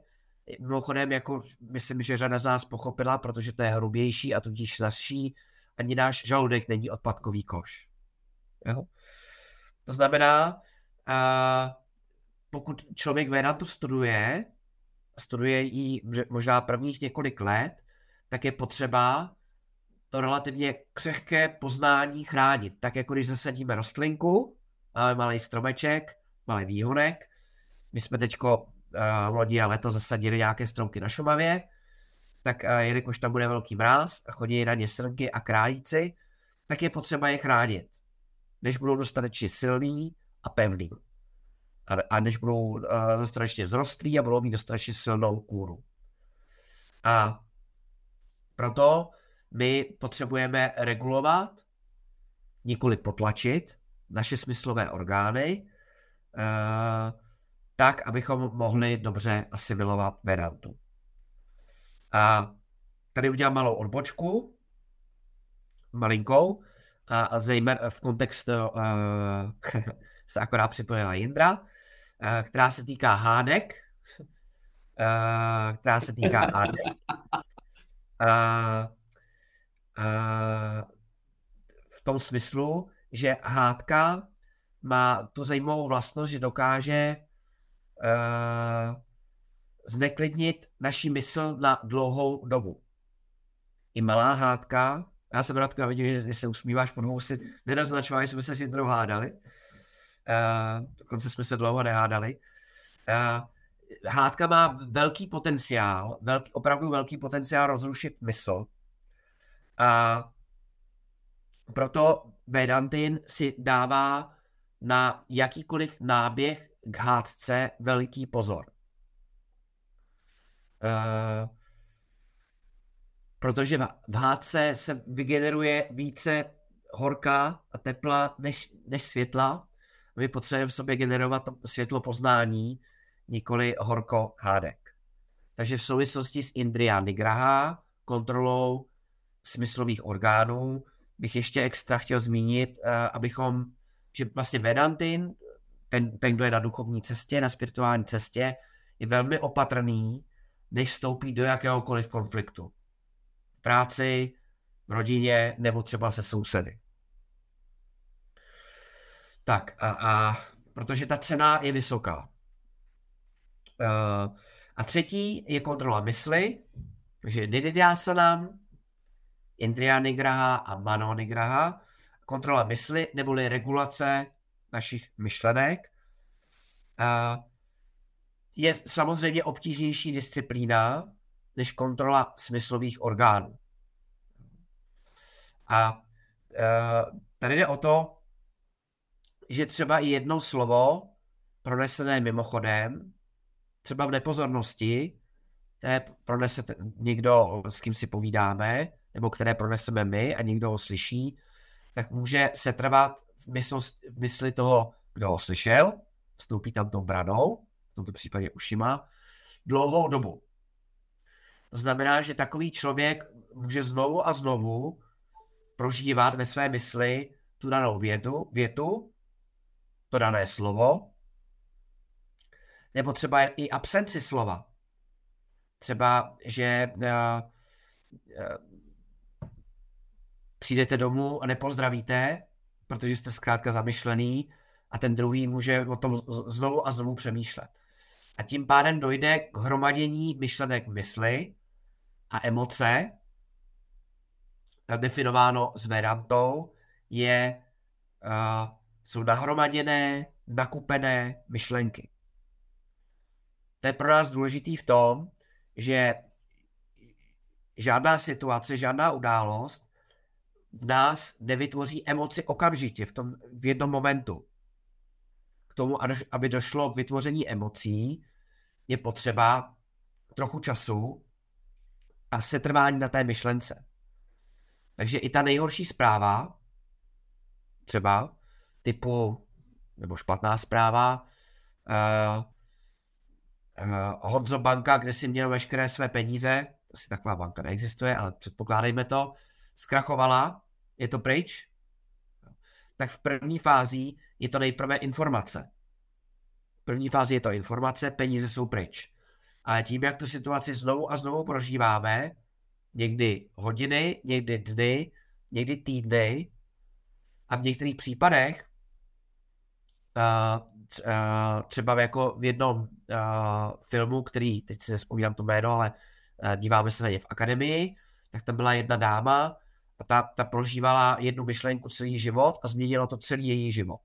mimochodem, jako myslím, že řada z nás pochopila, protože to je hrubější a tudíž snazší, ani náš žaludek není odpadkový koš. Jo? To znamená, a pokud člověk Vénatu studuje, studuje ji možná prvních několik let, tak je potřeba to relativně křehké poznání chránit. Tak jako když zasadíme rostlinku, máme malý stromeček, malý výhonek. My jsme teďko uh, lodi a leto zasadili nějaké stromky na Šumavě, tak uh, jelikož tam bude velký mráz a chodí na ně srnky a králíci, tak je potřeba je chránit, než budou dostatečně silný a pevný. A, a než budou uh, dostatečně vzrostlí a budou mít dostatečně silnou kůru. A proto my potřebujeme regulovat, nikoli potlačit naše smyslové orgány, uh, tak, abychom mohli dobře asimilovat Vedantu. A tady udělám malou odbočku, malinkou, a, zejména v kontextu uh, *laughs* se akorát připojila Jindra, uh, která se týká hádek, uh, která se týká hádek. Uh, uh, v tom smyslu, že hádka má tu zajímavou vlastnost, že dokáže uh, zneklidnit naši mysl na dlouhou dobu. I malá hádka, já jsem rád, vidím, že se usmíváš, po dvou si nenaznačoval, že jsme se s jednou hádali. Uh, dokonce jsme se dlouho nehádali. Uh, hádka má velký potenciál, velký, opravdu velký potenciál rozrušit mysl. A proto Vedantin si dává na jakýkoliv náběh k hádce veliký pozor. Uh, protože v hádce se vygeneruje více horka a tepla než, než světla. My potřebujeme v sobě generovat světlo poznání, nikoli horko hádek. Takže v souvislosti s Indriya Nigraha, kontrolou smyslových orgánů, bych ještě extra chtěl zmínit, uh, abychom, že vlastně Vedantin, ten, ten, kdo je na duchovní cestě, na spirituální cestě, je velmi opatrný, než vstoupí do jakéhokoliv konfliktu. Práci, v rodině nebo třeba se sousedy. Tak a, a protože ta cena je vysoká. Uh, a třetí je kontrola mysli, takže Nididyasanam, Indriya Nigraha a Mano Nigraha, kontrola mysli neboli regulace našich myšlenek. Uh, je samozřejmě obtížnější disciplína než kontrola smyslových orgánů. A uh, tady jde o to, že třeba i jedno slovo, pronesené mimochodem, třeba v nepozornosti, které pronese někdo, s kým si povídáme, nebo které proneseme my a někdo ho slyší, tak může se trvat v, v mysli toho, kdo ho slyšel, vstoupí tam tou branou, v tomto případě ušima, dlouhou dobu. To znamená, že takový člověk může znovu a znovu prožívat ve své mysli tu danou větu, větu to dané slovo, nebo třeba i absenci slova. Třeba, že uh, uh, přijdete domů a nepozdravíte, protože jste zkrátka zamyšlený a ten druhý může o tom znovu a znovu přemýšlet. A tím pádem dojde k hromadění myšlenek v mysli a emoce, definováno s Vedantou, je, uh, jsou nahromaděné, nakupené myšlenky. To je pro nás důležitý v tom, že žádná situace, žádná událost v nás nevytvoří emoci okamžitě, v, tom, v jednom momentu. K tomu, aby došlo k vytvoření emocí, je potřeba trochu času a setrvání na té myšlence. Takže i ta nejhorší zpráva, třeba typu, nebo špatná zpráva, uh, uh, Honzo banka, kde si měl veškeré své peníze, asi taková banka neexistuje, ale předpokládejme to, zkrachovala, je to pryč, tak v první fázi je to nejprve informace. V první fázi je to informace, peníze jsou pryč. Ale tím, jak tu situaci znovu a znovu prožíváme, někdy hodiny, někdy dny, někdy týdny a v některých případech uh, třeba jako v jednom uh, filmu, který, teď si nespomínám to jméno, ale díváme se na ně v akademii, tak tam byla jedna dáma a ta, ta prožívala jednu myšlenku celý život a změnilo to celý její život.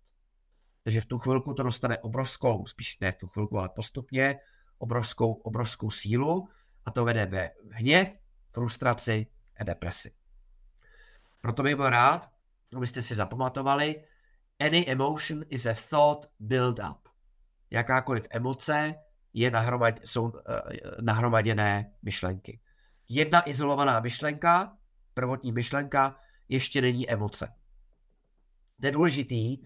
Takže v tu chvilku to dostane obrovskou, spíš ne v tu chvilku, ale postupně, obrovskou, obrovskou sílu a to vede ve hněv, frustraci a depresi. Proto bych byl rád, abyste si zapamatovali, any emotion is a thought build up. Jakákoliv emoce je nahromad, jsou uh, nahromaděné myšlenky. Jedna izolovaná myšlenka, prvotní myšlenka, ještě není emoce. To je důležitý,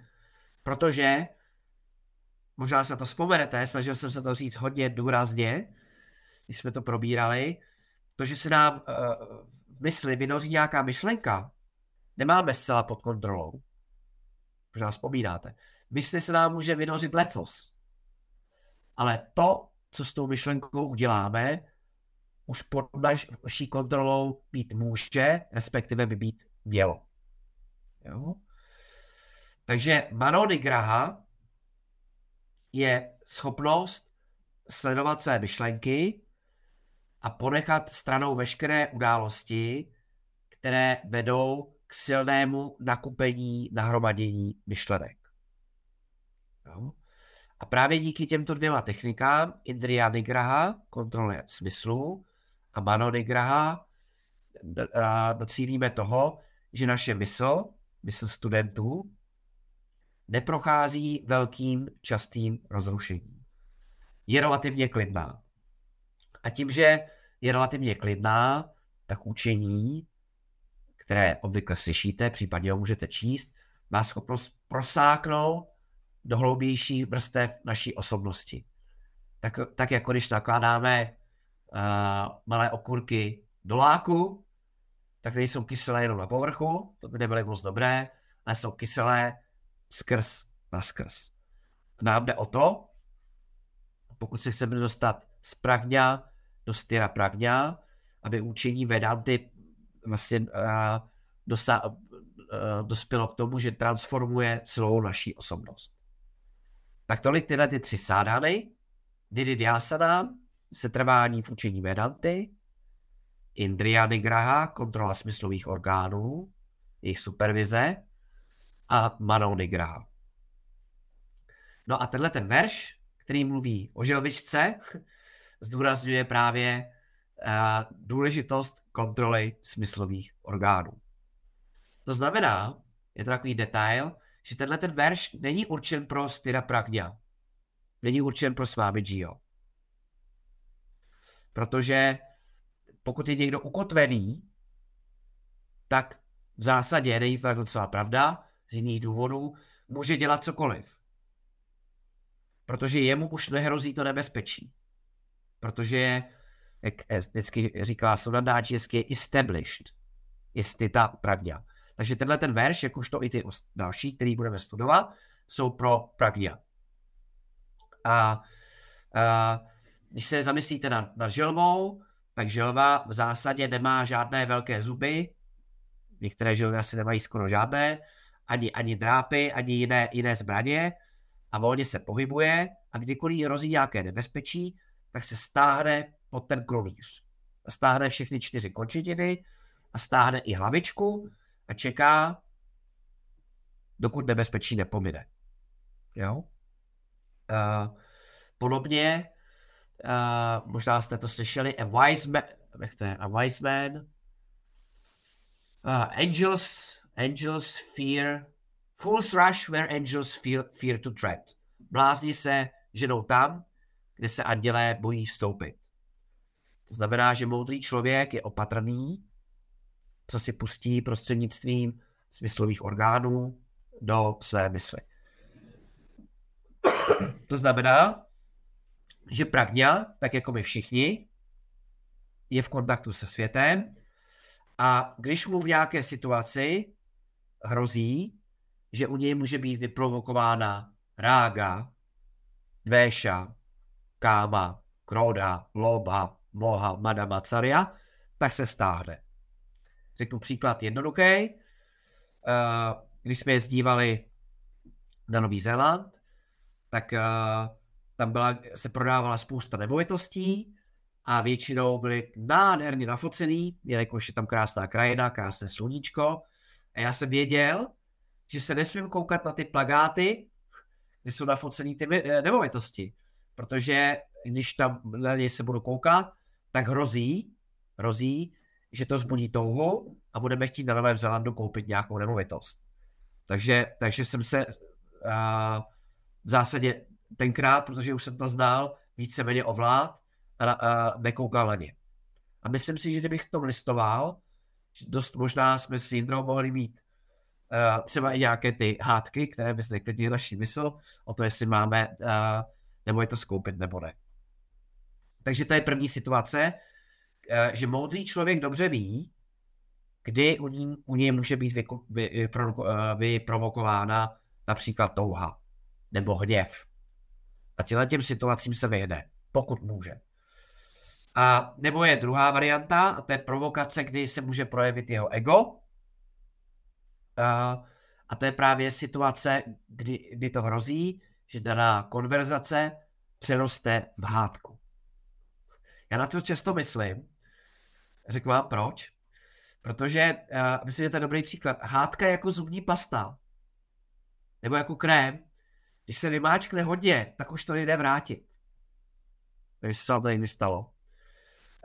protože možná se to vzpomenete, snažil jsem se to říct hodně důrazně, když jsme to probírali, to, že se nám uh, v mysli vynoří nějaká myšlenka, nemáme zcela pod kontrolou. Možná vzpomínáte. Mysli se nám může vynořit lecos. Ale to, co s tou myšlenkou uděláme, už pod naší kontrolou být může, respektive by být mělo. Jo? Takže Manony Graha je schopnost sledovat své myšlenky a ponechat stranou veškeré události, které vedou k silnému nakupení, nahromadění myšlenek. Jo? A právě díky těmto dvěma technikám, Indriya Nigraha, kontrole smyslu, a Mano Nigraha, docílíme toho, že naše mysl, mysl studentů, neprochází velkým častým rozrušením. Je relativně klidná. A tím, že je relativně klidná, tak učení, které obvykle slyšíte, případně ho můžete číst, má schopnost prosáknout do hloubějších vrstev naší osobnosti. Tak, tak jako když nakládáme uh, malé okurky do láku, tak nejsou kyselé jenom na povrchu, to by nebyly moc dobré, ale jsou kyselé skrz na skrz. Nám jde o to, pokud se chceme dostat z pragňa do styra pragňa, aby učení Vedanty vlastně uh, dosa, uh, dospělo k tomu, že transformuje celou naší osobnost. Tak tolik tyhle ty tři sádany, Nididhyasana, setrvání v učení Vedanty, Indriya Nigraha, kontrola smyslových orgánů, jejich supervize a Mano Nigraha. No a tenhle ten verš, který mluví o želvičce, *laughs* zdůrazňuje právě uh, důležitost kontroly smyslových orgánů. To znamená, je to takový detail, že tenhle ten verš není určen pro Styra Pragna. Není určen pro Svábidžího. Protože pokud je někdo ukotvený, tak v zásadě, není to tak docela pravda, z jiných důvodů, může dělat cokoliv. Protože jemu už nehrozí to nebezpečí. Protože jak vždycky říká Sunandáč, je established. Je ta pragňa. Takže tenhle ten verš, jakožto i ty další, který budeme studovat, jsou pro pragňa. A, a když se zamyslíte nad, nad želvou, tak želva v zásadě nemá žádné velké zuby, některé želvy asi nemají skoro žádné, ani, ani drápy, ani jiné, jiné zbraně a volně se pohybuje a kdykoliv hrozí nějaké nebezpečí, tak se stáhne pod ten krolíř. Stáhne všechny čtyři končetiny a stáhne i hlavičku a čeká, dokud nebezpečí nepomine. Jo? Uh, podobně Uh, možná jste to slyšeli. A wise man? A wise man. Uh, angels, angels fear. Fools rush where angels fear, fear to tread. Blázni se ženou tam, kde se andělé bojí vstoupit. To znamená, že moudrý člověk je opatrný, co si pustí prostřednictvím smyslových orgánů do své mysli. To znamená, že pragňa, tak jako my všichni, je v kontaktu se světem a když mu v nějaké situaci hrozí, že u něj může být vyprovokována rága, dvéša, káma, kroda, loba, moha, madama, caria, tak se stáhne. Řeknu příklad jednoduchý. Eh, když jsme jezdívali na Nový Zéland, tak eh, tam byla, se prodávala spousta nemovitostí a většinou byli nádherně nafocený, jelikož je tam krásná krajina, krásné sluníčko. A já jsem věděl, že se nesmím koukat na ty plagáty, kde jsou nafocený ty eh, nemovitosti. Protože když tam na něj se budu koukat, tak hrozí, hrozí, že to zbudí touhu a budeme chtít na Novém Zelandu koupit nějakou nemovitost. Takže, takže jsem se uh, v zásadě tenkrát, protože už jsem to znal, víceméně ovlád a, a nekoukal na ně. A myslím si, že kdybych to listoval, dost možná jsme s Jindrou mohli mít uh, třeba i nějaké ty hádky, které by zneklidnily naši mysl o to, jestli máme uh, nebo je to skoupit nebo ne. Takže to je první situace, uh, že moudrý člověk dobře ví, kdy u, ní, u něj může být vy, vy, vyprovokována například touha nebo hněv. A těm situacím se vyjde, pokud může. A nebo je druhá varianta, a to je provokace, kdy se může projevit jeho ego. A, a to je právě situace, kdy, kdy to hrozí, že daná konverzace přeroste v hádku. Já na to často myslím. Řeknu vám proč. Protože uh, myslím, že to je dobrý příklad. Hádka je jako zubní pasta. Nebo jako krém. Když se vymáčkne hodně, tak už to nejde vrátit. Takže se to někdy stalo.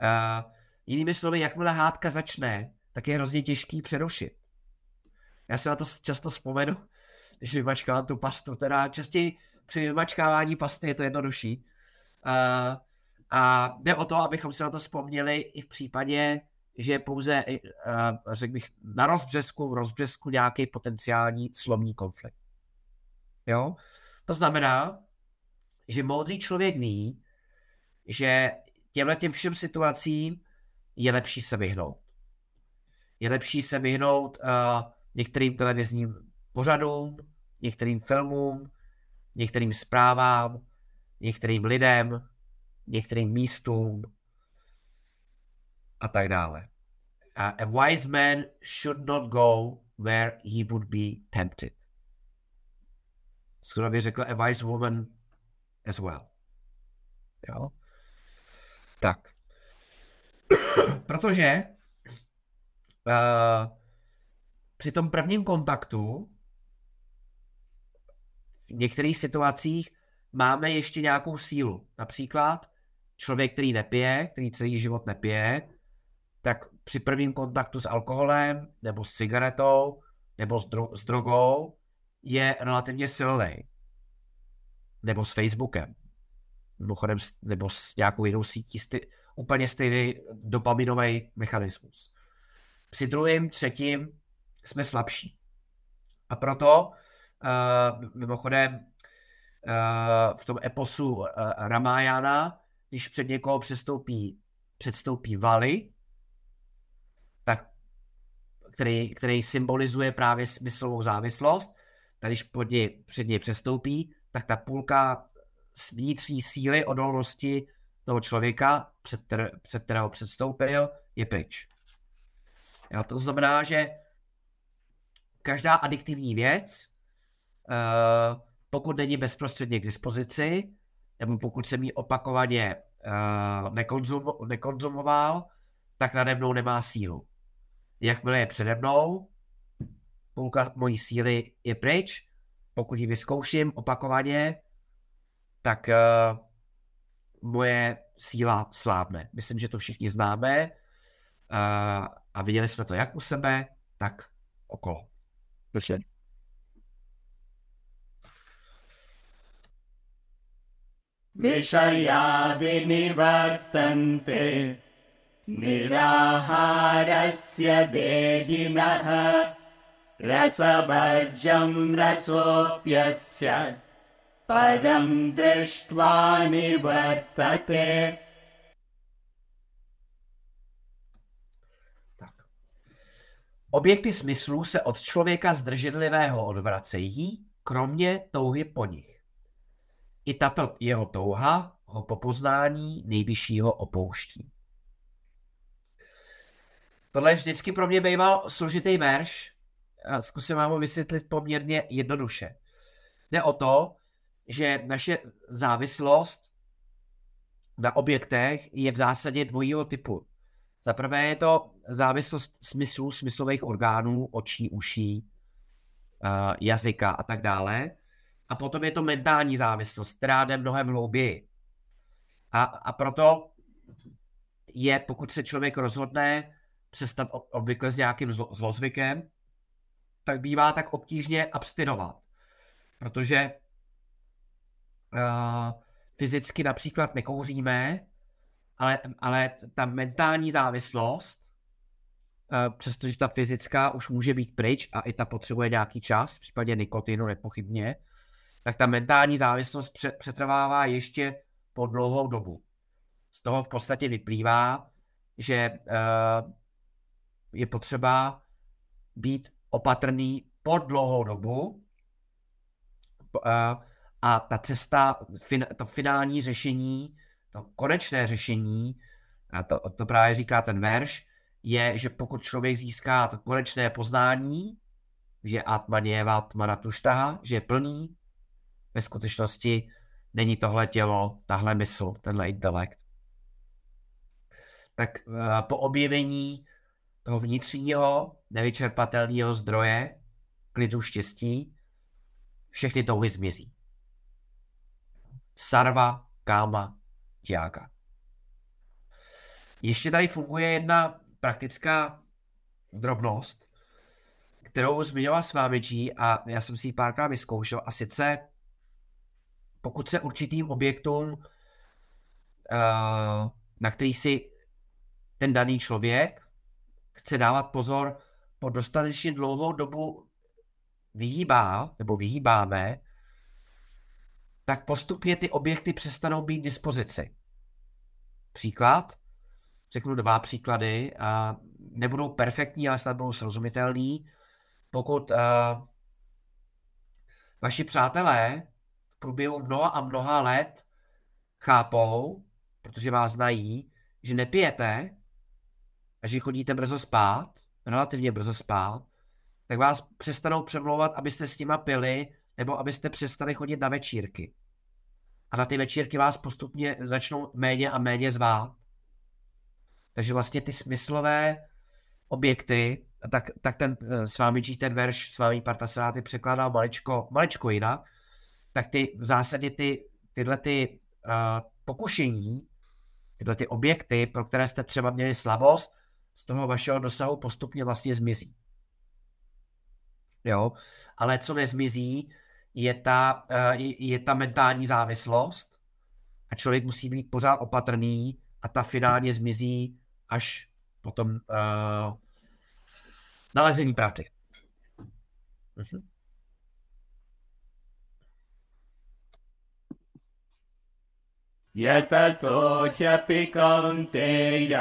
Uh, jinými slovy, jakmile hádka začne, tak je hrozně těžký přerušit. Já se na to často vzpomenu, když vymačkávám tu pastu, teda častěji při vymačkávání pasty je to jednodušší. Uh, a jde o to, abychom se na to vzpomněli i v případě, že pouze, uh, řekl bych, na rozbřesku, v rozbřesku nějaký potenciální slovní konflikt. Jo? To znamená, že moudrý člověk ví, že těmhle těm všem situacím je lepší se vyhnout. Je lepší se vyhnout uh, některým televizním pořadům, některým filmům, některým zprávám, některým lidem, některým místům a tak dále. A wise man should not go where he would be tempted. Skoro bych řekl a wise woman as well. Jo? Tak. *coughs* Protože uh, při tom prvním kontaktu v některých situacích máme ještě nějakou sílu. Například člověk, který nepije, který celý život nepije, tak při prvním kontaktu s alkoholem, nebo s cigaretou, nebo s, dro- s drogou, je relativně silný. Nebo s Facebookem. Mimochodem, nebo s nějakou jinou sítí, sty- úplně stejný dopaminový mechanismus. Při druhém, třetím jsme slabší. A proto, uh, mimochodem, uh, v tom eposu uh, Ramayana, když před někoho přestoupí, předstoupí Vali, tak, který, který symbolizuje právě smyslovou závislost, tak když pod něj, před něj přestoupí, tak ta půlka vnitřní síly odolnosti toho člověka, před, před kterého předstoupil, je pryč. Jo, to znamená, že každá adiktivní věc, uh, pokud není bezprostředně k dispozici, nebo pokud jsem ji opakovaně uh, nekonzum, nekonzumoval, tak nade mnou nemá sílu. Jakmile je přede mnou, půlka mojí síly je pryč, pokud ji vyzkouším opakovaně, tak uh, moje síla slábne. Myslím, že to všichni známe uh, a viděli jsme to jak u sebe, tak okolo. Prostě. विषया विनिवर्तन्ते निराहारस्य देहिनः रसवर्जं रसोऽप्यस्य परं दृष्ट्वा निवर्तते Objekty smyslů se od člověka zdrženlivého odvracejí, kromě touhy po nich. I tato jeho touha ho po poznání nejvyššího opouští. Tohle vždycky pro mě býval složitý verš a zkusím vám ho vysvětlit poměrně jednoduše. Jde o to, že naše závislost na objektech je v zásadě dvojího typu. Za prvé je to závislost smyslů, smyslových orgánů, očí, uší, uh, jazyka a tak dále. A potom je to mentální závislost, která jde mnohem hlouběji. A, a proto je, pokud se člověk rozhodne přestat obvykle s nějakým zlo, zlozvykem, tak bývá tak obtížně abstinovat. Protože uh, fyzicky například nekouříme, ale, ale ta mentální závislost, uh, přestože ta fyzická už může být pryč a i ta potřebuje nějaký čas, v případě nikotinu nepochybně, tak ta mentální závislost přetrvává ještě po dlouhou dobu. Z toho v podstatě vyplývá, že uh, je potřeba být opatrný po dlouhou dobu a ta cesta, to finální řešení, to konečné řešení, a to, to právě říká ten verš, je, že pokud člověk získá to konečné poznání, že Atman je Atmana tuštaha, že je plný, ve skutečnosti není tohle tělo, tahle mysl, tenhle intelekt. Tak uh, po objevení toho vnitřního, nevyčerpatelného zdroje, klidu štěstí, všechny touhy zmizí. Sarva, káma, tiága. Ještě tady funguje jedna praktická drobnost, kterou zmiňoval Svámičí a já jsem si ji párkrát vyzkoušel a sice pokud se určitým objektům, uh, na který si ten daný člověk chce dávat pozor po dostatečně dlouhou dobu vyhýbá, nebo vyhýbáme, tak postupně ty objekty přestanou být k dispozici. Příklad, řeknu dva příklady, a nebudou perfektní, ale snad budou srozumitelný. Pokud uh, vaši přátelé v průběhu mnoha a mnoha let chápou, protože vás znají, že nepijete a že chodíte brzo spát, relativně brzo spát, tak vás přestanou přemlouvat, abyste s nima pili, nebo abyste přestali chodit na večírky. A na ty večírky vás postupně začnou méně a méně zvát. Takže vlastně ty smyslové objekty, tak, tak ten eh, s vámi ten verš s vámi Partasaráty překládá maličko, maličko jinak, tak ty v zásadě ty, tyhle ty uh, pokušení, tyhle ty objekty, pro které jste třeba měli slabost, z toho vašeho dosahu postupně vlastně zmizí. Jo, ale co nezmizí, je ta, uh, je ta mentální závislost a člověk musí být pořád opatrný a ta finálně zmizí až potom uh, nalezení pravdy. Mhm. यततोऽह्यपि कौन्तेय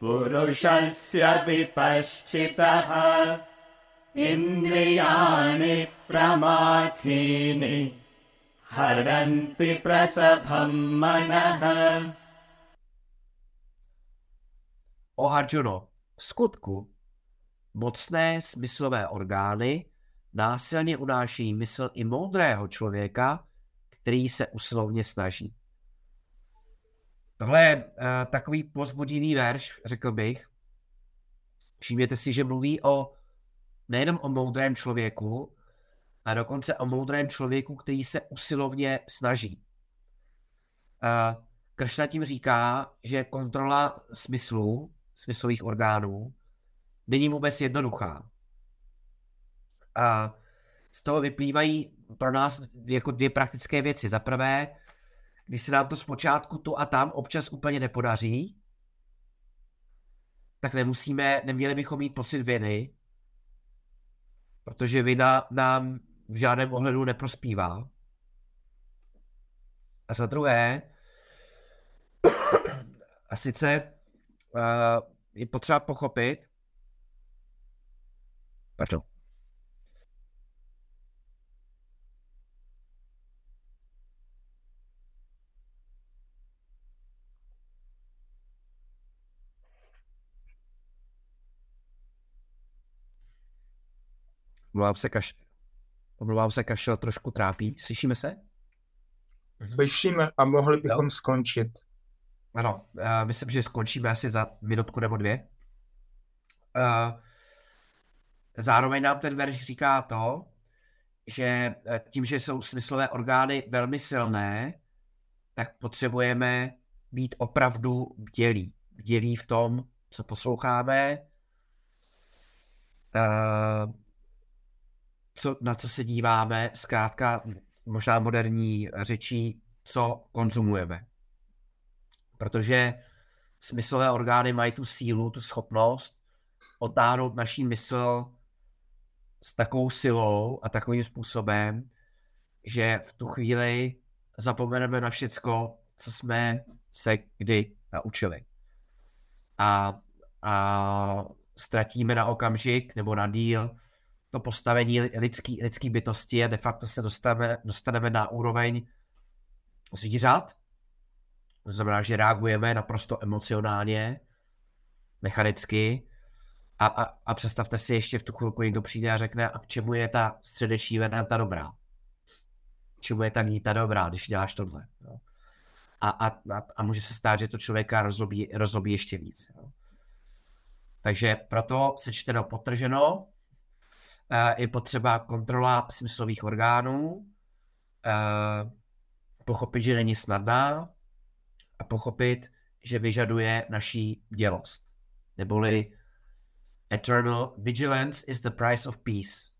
पुरुषस्य विपश्चितः इन्द्रियाणि प्रमाथीनि हरन्ति प्रसभं मनः O Arjuno, v skutku mocné smyslové orgány násilně unáší mysl i moudrého člověka, který se usilovně snaží. Tohle je uh, takový pozbudivý verš, řekl bych. Všimněte si, že mluví o nejenom o moudrém člověku, a dokonce o moudrém člověku, který se usilovně snaží. Kršna tím říká, že kontrola smyslu, smyslových orgánů, není vůbec jednoduchá. A z toho vyplývají pro nás jako dvě praktické věci. Za prvé, když se nám to zpočátku tu a tam občas úplně nepodaří, tak nemusíme, neměli bychom mít pocit viny, protože vina nám v žádném ohledu neprospívá. A za druhé, *clears throat* a sice uh, je potřeba pochopit, pardon, Omlouvám se, kaš... Omlouvám se, kašel trošku trápí. Slyšíme se? Slyšíme a mohli bychom jo. skončit. Ano, uh, myslím, že skončíme asi za minutku nebo dvě. Uh, zároveň nám ten verš říká to, že tím, že jsou smyslové orgány velmi silné, tak potřebujeme být opravdu bdělí. Bdělí v tom, co posloucháme, uh, co, na co se díváme, zkrátka možná moderní řečí, co konzumujeme. Protože smyslové orgány mají tu sílu, tu schopnost otáhnout naší mysl s takovou silou a takovým způsobem, že v tu chvíli zapomeneme na všecko, co jsme se kdy naučili. A, a ztratíme na okamžik nebo na díl to postavení lidský, lidský bytosti a de facto se dostaneme, dostaneme na úroveň zvířat. To znamená, že reagujeme naprosto emocionálně, mechanicky a, a, a představte si ještě v tu chvilku někdo přijde a řekne, a k čemu je ta středeční varianta dobrá? K čemu je ta gníta dobrá, když děláš tohle? A, a, a, a může se stát, že to člověka rozlobí, rozlobí ještě víc. Takže proto sečteno potrženo je potřeba kontrola smyslových orgánů, pochopit, že není snadná a pochopit, že vyžaduje naší dělost. Neboli eternal vigilance is the price of peace.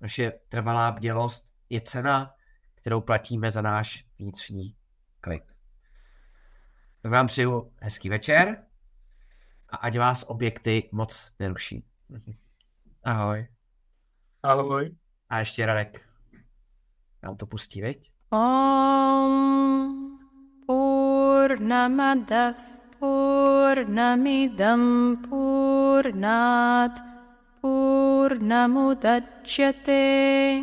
Naše trvalá bdělost je cena, kterou platíme za náš vnitřní klid. Tak vám přeju hezký večer a ať vás objekty moc neruší. Ahoj. Ahoj. A ještě Radek. Nám to pustí, veď? Om Purnamadav Purnamidam Purnat Purnamudachyate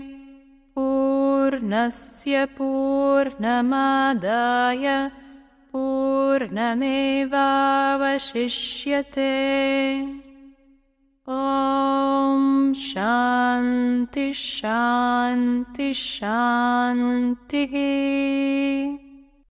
Purnasya Purnamadaya Purnamevavashishyate Om Shanti Shanti Shanti